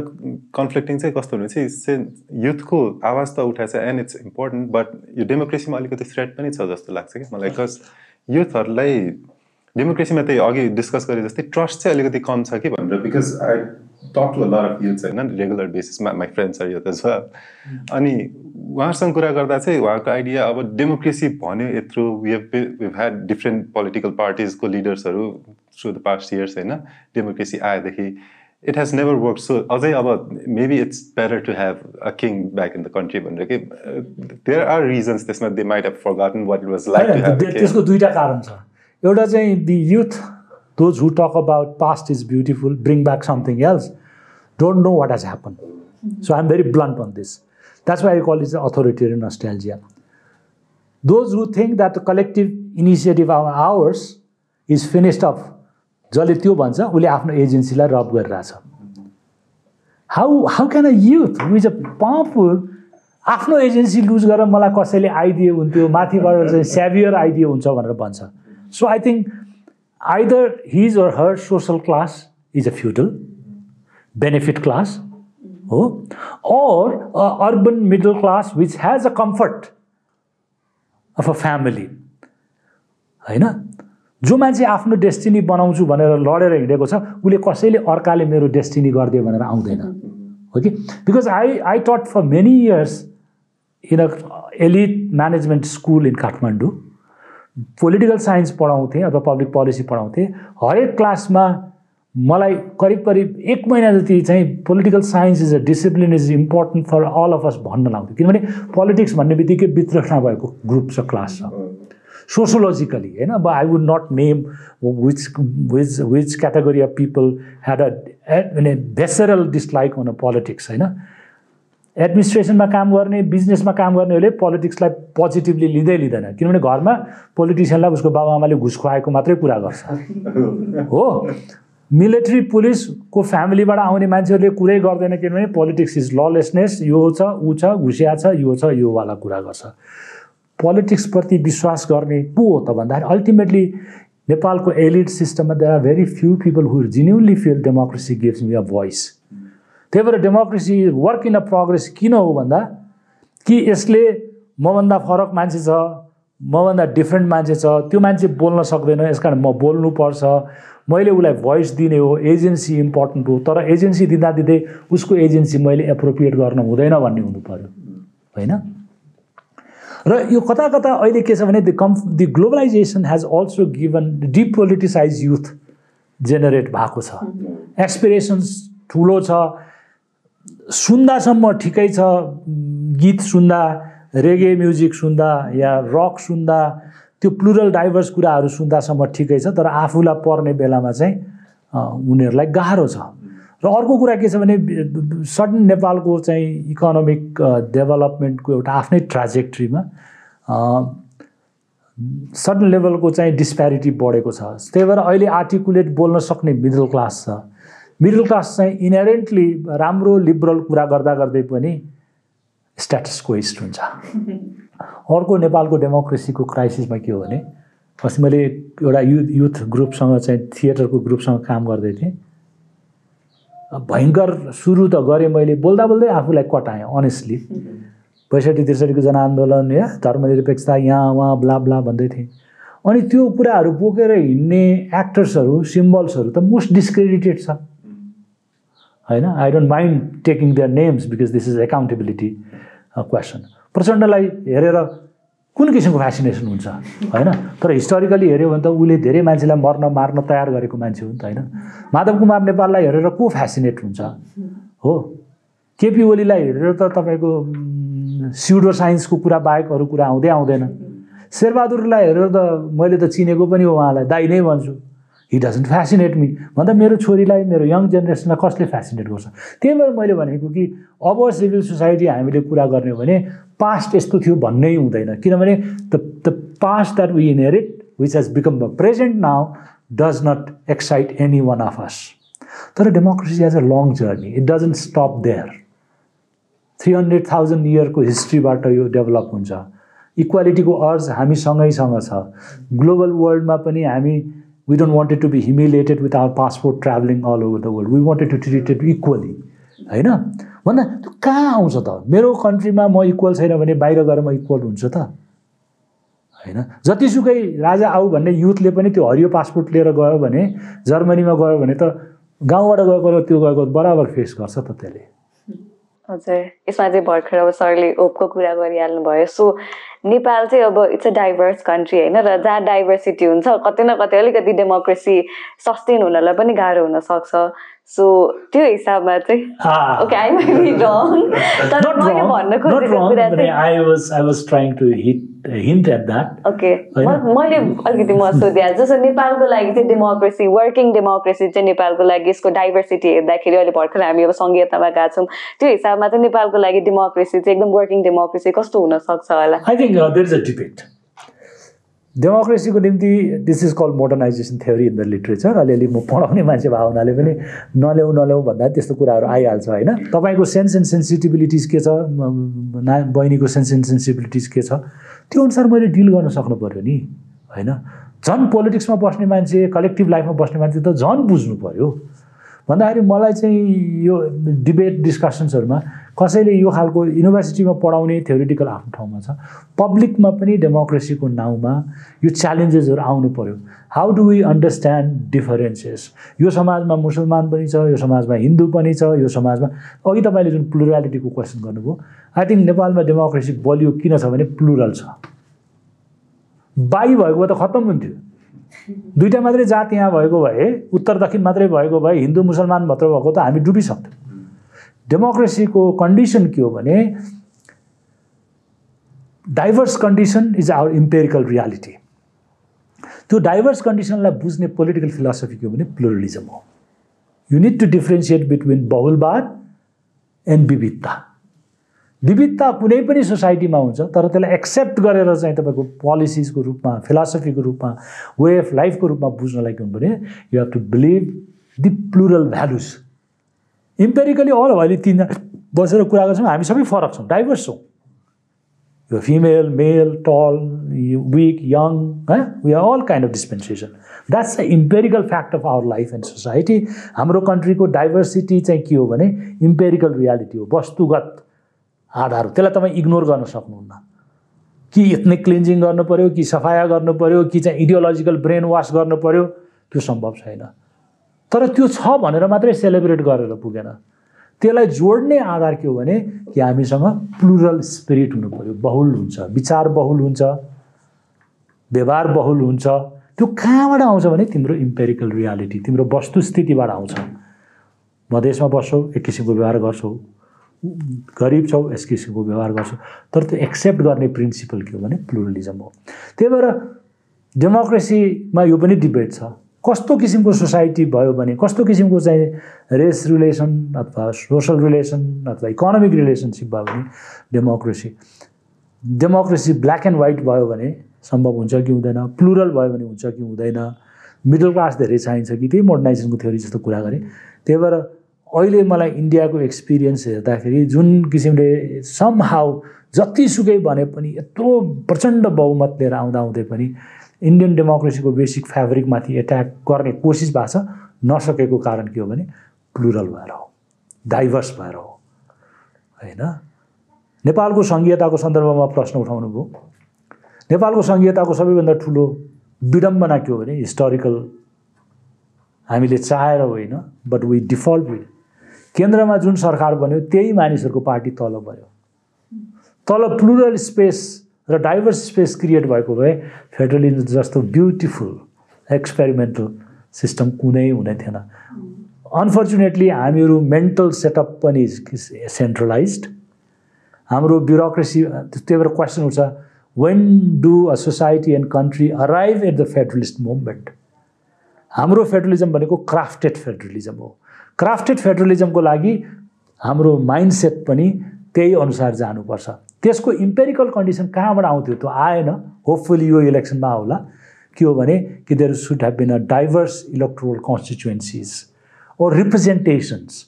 कन्फ्लिक्टिङ चाहिँ कस्तो हुने चाहिँ युथको आवाज त उठाएछ एन्ड इट्स इम्पोर्टेन्ट बट यो डेमोक्रेसीमा अलिकति थ्रेट पनि छ जस्तो लाग्छ कि मलाई। बिकज युथहरूलाई डेमोक्रेसीमा त्यही अघि डिस्कस गरे जस्तै ट्रस्ट चाहिँ अलिकति कम छ कि भनेर। Because I talk to lot of youths होइन regular बेसिसमा my friends are youth age अनि उहाँहरूसँग कुरा गर्दा चाहिँ उहाँको आइडिया अब डेमोक्रेसी भन्यो यत्रो we have had different political पार्टिजको लिडर्सहरू थ्रु द पास्ट इयर्स होइन? Democracy आएदेखि it has never work so अझै अब maybe it's better to have a king back in the country भनेर कि देयर आर रिजन्स त्यसमा they might have forgotten what it was like त्यसको दुईवटा कारण छ। एउटा चाहिँ the youth those who talk about past is beautiful bring back something else don't no what has happen so I am very blunt on this that's why call is authoritarian Australia those who think that the collective initiative our ours is finished of जसले त्यो भन्छ उसले आफ्नो एजेन्सीलाई rob गरिरहेछ। How how can a youth with a powerful आफ्नो agency lose गरेर मलाई कसैले आइदियो हुन्थ्यो माथिबाट चाहिँ स्याभियर आइदियो हुन्छ भनेर भन्छ। So I think either his or her social class is a feudal benefit class हो or urban middle class which has a comfort of a family होइन? जो मान्छे आफ्नो डेस्टिनी बनाउँछु भनेर लडेर हिँडेको छ उसले कसैले अर्काले मेरो डेस्टिनी गरिदियो भनेर आउँदैन। हो कि? Because I I taught for many years in a elite management school in Kathmandu political science पढाउँथेँ अथवा पब्लिक पोलिसी पढाउँथेँ हरेक क्लासमा मलाई करिब करिब एक महिना जति चाहिँ political science is a discipline is important for all of us भन्न लाउँथ्यो। किनभने पोलिटिक्स भन्ने बित्तिकै वित्रष्णा भएको ग्रुप छ क्लास छ। सोसोलोजिकली होइन अब I would not name which which which category of people had a visceral dislike on a politics होइन। एडमिनिस्ट्रेसनमा काम गर्ने बिजनेसमा काम गर्नेहरूले पोलिटिक्सलाई पोजिटिभली लिँदै लिँदैन। किनभने घरमा पोलिटिसियनलाई उसको बाबुआमाले घुस खुवाएको मात्रै कुरा गर्छ। हो। मिलिट्री पुलिसको फ्यामिलीबाट आउने मान्छेहरूले कुरै गर्दैन किनभने पोलिटिक्स इज ललेसनेस यो छ ऊ छ घुसिया छ यो छ योवाला कुरा गर्छ। पोलिटिक्सप्रति विश्वास गर्ने को हो त भन्दाखेरि अल्टिमेटली नेपालको एलिड सिस्टममा there are very few people who genuinely feel democracy gives me a voice त्यही भएर democracy work in a progress किन हो भन्दा कि यसले मभन्दा फरक मान्छे छ मभन्दा डिफ्रेन्ट मान्छे छ त्यो मान्छे बोल्न सक्दैन यस कारण म बोल्नुपर्छ मैले उसलाई भोइस दिने हो एजेन्सी इम्पोर्टेन्ट हो तर एजेन्सी दिँदा दिँदै उसको एजेन्सी मैले एप्रोप्रिएट गर्न हुँदैन भन्ने हुनु पऱ्यो होइन? र यो कता कता अहिले के छ भने the come the globalization has also given depoliticize youth generate भएको छ। एक्सपिरेसन्स ठुलो छ सुन्दासम्म ठिकै छ गीत सुन्दा रेगे म्युजिक सुन्दा या रक सुन्दा त्यो प्लुरल डाइभर्स कुराहरू सुन्दासम्म ठिकै छ तर आफूलाई पर्ने बेलामा चाहिँ उनीहरूलाई गाह्रो छ। र अर्को कुरा के छ भने सडन नेपालको चाहिँ इकोनोमिक डेभलपमेन्टको एउटा आफ्नै ट्राजेक्ट्रीमा सडन लेभलको चाहिँ डिस्प्यारिटी बढेको छ। त्यही भएर अहिले आर्टिकुलेट बोल्न सक्ने मिडल क्लास छ। मिडल क्लास चाहिँ इनहेरेन्टली राम्रो लिबरल कुरा गर्दा गर्दै पनि स्ट्याटस कोइस्ट हुन्छ। अर्को नेपालको डेमोक्रेसीको क्राइसिसमा के हो भने अस्ति मैले एउटा युथ युथ ग्रुपसँग चाहिँ थिएटरको ग्रुपसँग काम गर्दै थिएँ। भयङ्कर सुरु त गरेँ मैले बोल्दा बोल्दै आफूलाई कटाएँ अनेस्टली पैँसठी त्रिसठीको जनआन्दोलन या धर्मनिरपेक्षता यहाँ उहाँ ब्ला ब्ला भन्दै थिएँ। अनि त्यो कुराहरू बोकेर हिँड्ने एक्टर्सहरू सिम्बल्सहरू त मोस्ट डिस्क्रेडिटेड छ। होइन? I don't mind taking their names because this is accountability question प्रचण्डलाई हेरेर कुन किसिमको फेसिनेसन हुन्छ होइन? तर हिस्टोरिकली हेऱ्यो भने त उसले धेरै मान्छेलाई मर्न मार्न तयार गरेको मान्छे हो नि त होइन? माधव कुमार नेपाललाई हेरेर को फेसिनेट हुन्छ? हो? केपी ओलीलाई हेरेर त तपाईँको सिउडो साइन्सको कुरा बाहेक अरू कुरा आउँदै आउँदैन। शेरबहादुरलाई हेरेर त मैले त चिनेको पनि हो उहाँलाई दाइ नै भन्छु। हि डजन्ट फेसिनेट मी भन्दा मेरो छोरीलाई मेरो यङ जेनेरेसनलाई कसले फेसिनेट गर्छ? त्यही भएर मैले भनेको कि अब सिभिल सोसाइटी हामीले कुरा गर्ने हो भने पास्ट यस्तो थियो भन्नै हुँदैन। किनभने the the past that we inherit which has become the present now does not excite any one of us तर democracy as a long journey it doesn't stop there three hundred thousand इयरको हिस्ट्रीबाट यो develop हुन्छ। इक्वालिटीको अर्ज हामीसँगैसँग छ। Global वर्ल्डमा पनि हामी we don't wanted to be humiliated with our passport travelling all over the world we wanted to treat it equally होइन भन्दा त्यो कहाँ आउँछ त? मेरो कन्ट्रीमा म इक्वल छैन भने बाहिर गएर म इक्वल हुन्छ त? होइन जतिसुकै राजा आऊ भन्ने युथले पनि त्यो हरियो पासपोर्ट लिएर गयो भने जर्मनीमा गयो भने त गाउँबाट गएको र त्यो गएको बराबर फेस गर्छ त त्यसले। हजुर। यसमा चाहिँ भर्खर अब सरले होपको कुरा गरिहाल्नु भयो सो नेपाल चाहिँ अब इट्स अ डाइभर्स कन्ट्री होइन? र जहाँ डाइभर्सिटी हुन्छ कतै न कतै अलिकति डेमोक्रेसी सस्टेन हुनलाई पनि गाह्रो हुनसक्छ। सो त्यो हिसाबमा चाहिँ okay I may be wrong तर मैले भन्न खोजेको कुरा चाहिँ I was trying to hit hint at that. Okay? मैले अलिकति म सोधिहाल्छु जस्तो नेपालको लागि चाहिँ डेमोक्रेसी वर्किङ डेमोक्रेसी चाहिँ नेपालको लागि यसको डाइभर्सिटी हेर्दाखेरि अहिले भर्खर हामी अब सङ्घीयतामा गएको छौँ त्यो हिसाबमा चाहिँ नेपालको लागि डेमोक्रेसी चाहिँ एकदम वर्किङ डेमोक्रेसी कस्तो हुनसक्छ होला think uh, there is a debate. डेमोक्रेसीको निम्ति this is call modernization theory in the literature अलिअलि म पढाउने मान्छे भएको हुनाले पनि नल्याउ नल्याउ भन्दा त्यस्तो कुराहरू आइहाल्छ होइन? तपाईँको सेन्स एन्ड सेन्सिटिभिलिटिज के छ? ना बहिनीको सेन्स एन्ड सेन्सिबिलिटिज के छ? त्यो अनुसार मैले डिल गर्न सक्नु पऱ्यो नि होइन? झन् पोलिटिक्समा बस्ने मान्छे कलेक्टिभ लाइफमा बस्ने मान्छे त झन् बुझ्नु पऱ्यो भन्दाखेरि मलाई चाहिँ यो डिबेट डिस्कसन्सहरूमा कसैले यो खालको युनिभर्सिटीमा पढाउने थ्योरिटिकल आफ्नो ठाउँमा छ पब्लिकमा पनि डेमोक्रेसीको नाउँमा यो च्यालेन्जेसहरू आउनु पऱ्यो how do we understand differences यो समाजमा मुसलमान पनि छ यो समाजमा हिन्दू पनि छ यो समाजमा अघि तपाईँले जुन प्लुरालिटीको क्वेसन गर्नुभयो आई थिङ्क नेपालमा डेमोक्रेसी बलियो किन छ भने प्लुरल छ। बाई भएको भए त खत्तम हुन्थ्यो। दुइटा मात्रै जात यहाँ भएको भए उत्तर दक्षिण मात्रै भएको भए हिन्दू मुसलमान मात्र भएको त हामी डुबिसक्थ्यौँ। डेमोक्रेसीको कन्डिसन के हो भने diverse condition is our empirical reality त्यो डाइभर्स कन्डिसनलाई बुझ्ने पोलिटिकल फिलोसफी के हो भने प्लुरलिजम हो। You need to differentiate between बहुलवाद and विविधता विविधता कुनै पनि सोसाइटीमा हुन्छ तर त्यसलाई एक्सेप्ट गरेर चाहिँ तपाईँको पोलिसिजको रूपमा फिलोसफीको रूपमा वे अफ लाइफको रूपमा बुझ्नलाई के हुनु भने you have to believe the plural values empirically all अहिले तिन बसेर कुरा गर्छौँ हामी सबै फरक छौँ डाइभर्स छौँ। यो female male tall weak young है? We are all kind of dispensation that's the empirical fact of our life and society हाम्रो कन्ट्रीको डाइभर्सिटी चाहिँ के हो भने इम्पेरिकल रियालिटी हो वस्तुगत। आधार हो त्यसलाई तपाईँ इग्नोर गर्न सक्नुहुन्न। कि इथनिक क्लिन्जिङ गर्नु पऱ्यो कि सफाया गर्नु पऱ्यो कि चाहिँ इडियोलोजिकल ब्रेन वास गर्नु पऱ्यो त्यो सम्भव छैन। तर त्यो छ भनेर मात्रै सेलिब्रेट गरेर पुगेन। त्यसलाई जोड्ने आधार के हो भने कि हामीसँग प्लुरल स्पिरिट हुनु पऱ्यो बहुल हुन्छ विचार बहुल हुन्छ व्यवहार बहुल हुन्छ। त्यो कहाँबाट आउँछ भने तिम्रो इम्पेरिकल रियालिटी तिम्रो वस्तुस्थितिबाट आउँछ। मधेसमा बस्छौ एक किसिमको व्यवहार गर्छौ। गरिब छौ यस किसिमको व्यवहार गर्छौ। तर त्यो एक्सेप्ट गर्ने प्रिन्सिपल के हो भने प्लुरलिजम हो। त्यही भएर डेमोक्रेसीमा यो पनि डिबेट छ। कस्तो किसिमको सोसाइटी भयो भने कस्तो किसिमको चाहिँ रेस रिलेसन अथवा सोसल रिलेसन अथवा इकोनोमिक रिलेसनसिप भयो भने democracy. Democracy black and white भयो भने सम्भव हुन्छ कि हुँदैन प्लुरल भयो भने हुन्छ कि हुँदैन। मिडल क्लास धेरै चाहिन्छ कि त्यही मोडर्नाइजेसनको थ्योरी जस्तो कुरा गरेँ। त्यही भएर अहिले मलाई इन्डियाको एक्सपिरियन्स हेर्दाखेरि जुन किसिमले सम हाउ जतिसुकै भने पनि यत्रो प्रचण्ड बहुमत लिएर आउँदा आउँदै पनि इन्डियन डेमोक्रेसीको बेसिक फेब्रिकमाथि एट्याक गर्ने कोसिस भएको छ नसकेको कारण के हो भने प्लुरल भएर हो डाइभर्स भएर हो होइन? नेपालको सङ्घीयताको सन्दर्भमा प्रश्न उठाउनु भयो नेपालको सङ्घीयताको सबैभन्दा ठुलो विडम्बना के हो भने हिस्टोरिकल हामीले चाहेर होइन बट वी डिफल्ट विथ केन्द्रमा जुन सरकार बन्यो त्यही मानिसहरूको पार्टी तल बन्यो। तल प्लुरल स्पेस र डाइभर्स स्पेस क्रिएट भएको भए फेडरलिजम जस्तो ब्युटिफुल एक्सपेरिमेन्टल सिस्टम कुनै हुने थिएन। अनफर्चुनेटली हामीहरू मेन्टल सेटअप पनि सेन्ट्रलाइज हाम्रो ब्युरोक्रेसी त्यही भएर क्वेसन उठ्छ when do a society and country arrive at the federalist movement हाम्रो फेडरलिजम भनेको क्राफ्टेड फेडरलिजम हो। क्राफ्टेड फेडरलिजमको लागि हाम्रो माइन्डसेट पनि त्यही अनुसार जानुपर्छ। त्यसको इम्पेरिकल कन्डिसन कहाँबाट आउँथ्यो त्यो आएन। होपफुली यो इलेक्सनमा आउला। के हो भने कि there should have been a diverse electoral constituencies or representations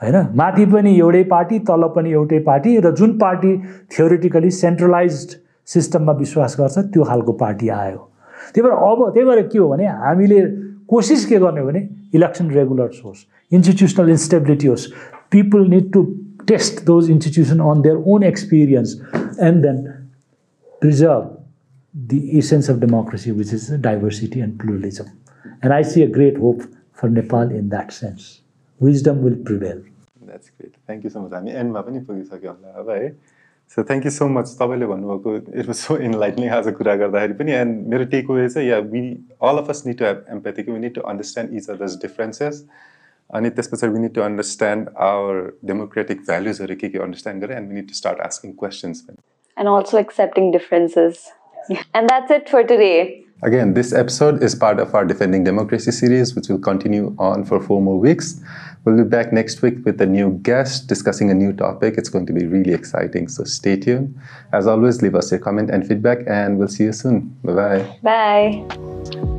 होइन? माथि पनि एउटै पार्टी तल पनि एउटै पार्टी र जुन पार्टी थियोरिटिकली सेन्ट्रलाइज सिस्टममा विश्वास गर्छ त्यो खालको पार्टी आयो। त्यही भएर अब त्यही भएर के हो भने हामीले कोसिस के गर्ने भने इलेक्सन रेगुलर होस् इन्स्टिट्युसनल इन्स्टेबिलिटी होस् people need to test those institutions on their own experience and then preserve the essence of democracy, which is diversity and pluralism. And I see a great hope for Nepal in that sense. Wisdom will prevail. That's great thank you so much हामी एन्डमा पनि पुगिसक्यो होला अब है so thank you so much तपाईँले भन्नुभएको it was so इनलाइटनिङ आज कुरा गर्दाखेरि पनि एन्ड मेरो टेक वे चाहिँ या we all of us need to have empathy we need to understand each other's differences Anitya sir, we need to understand our democratic values or understand and we need to start asking questions. And also accepting differences. And that's it for today. Again, this episode is part of our Defending Democracy series, which will continue on for four more weeks. We'll be back next week with a new guest discussing a new topic. It's going to be really exciting, so stay tuned. As always, leave us your comment and feedback, and we'll see you soon. Bye-bye. Bye.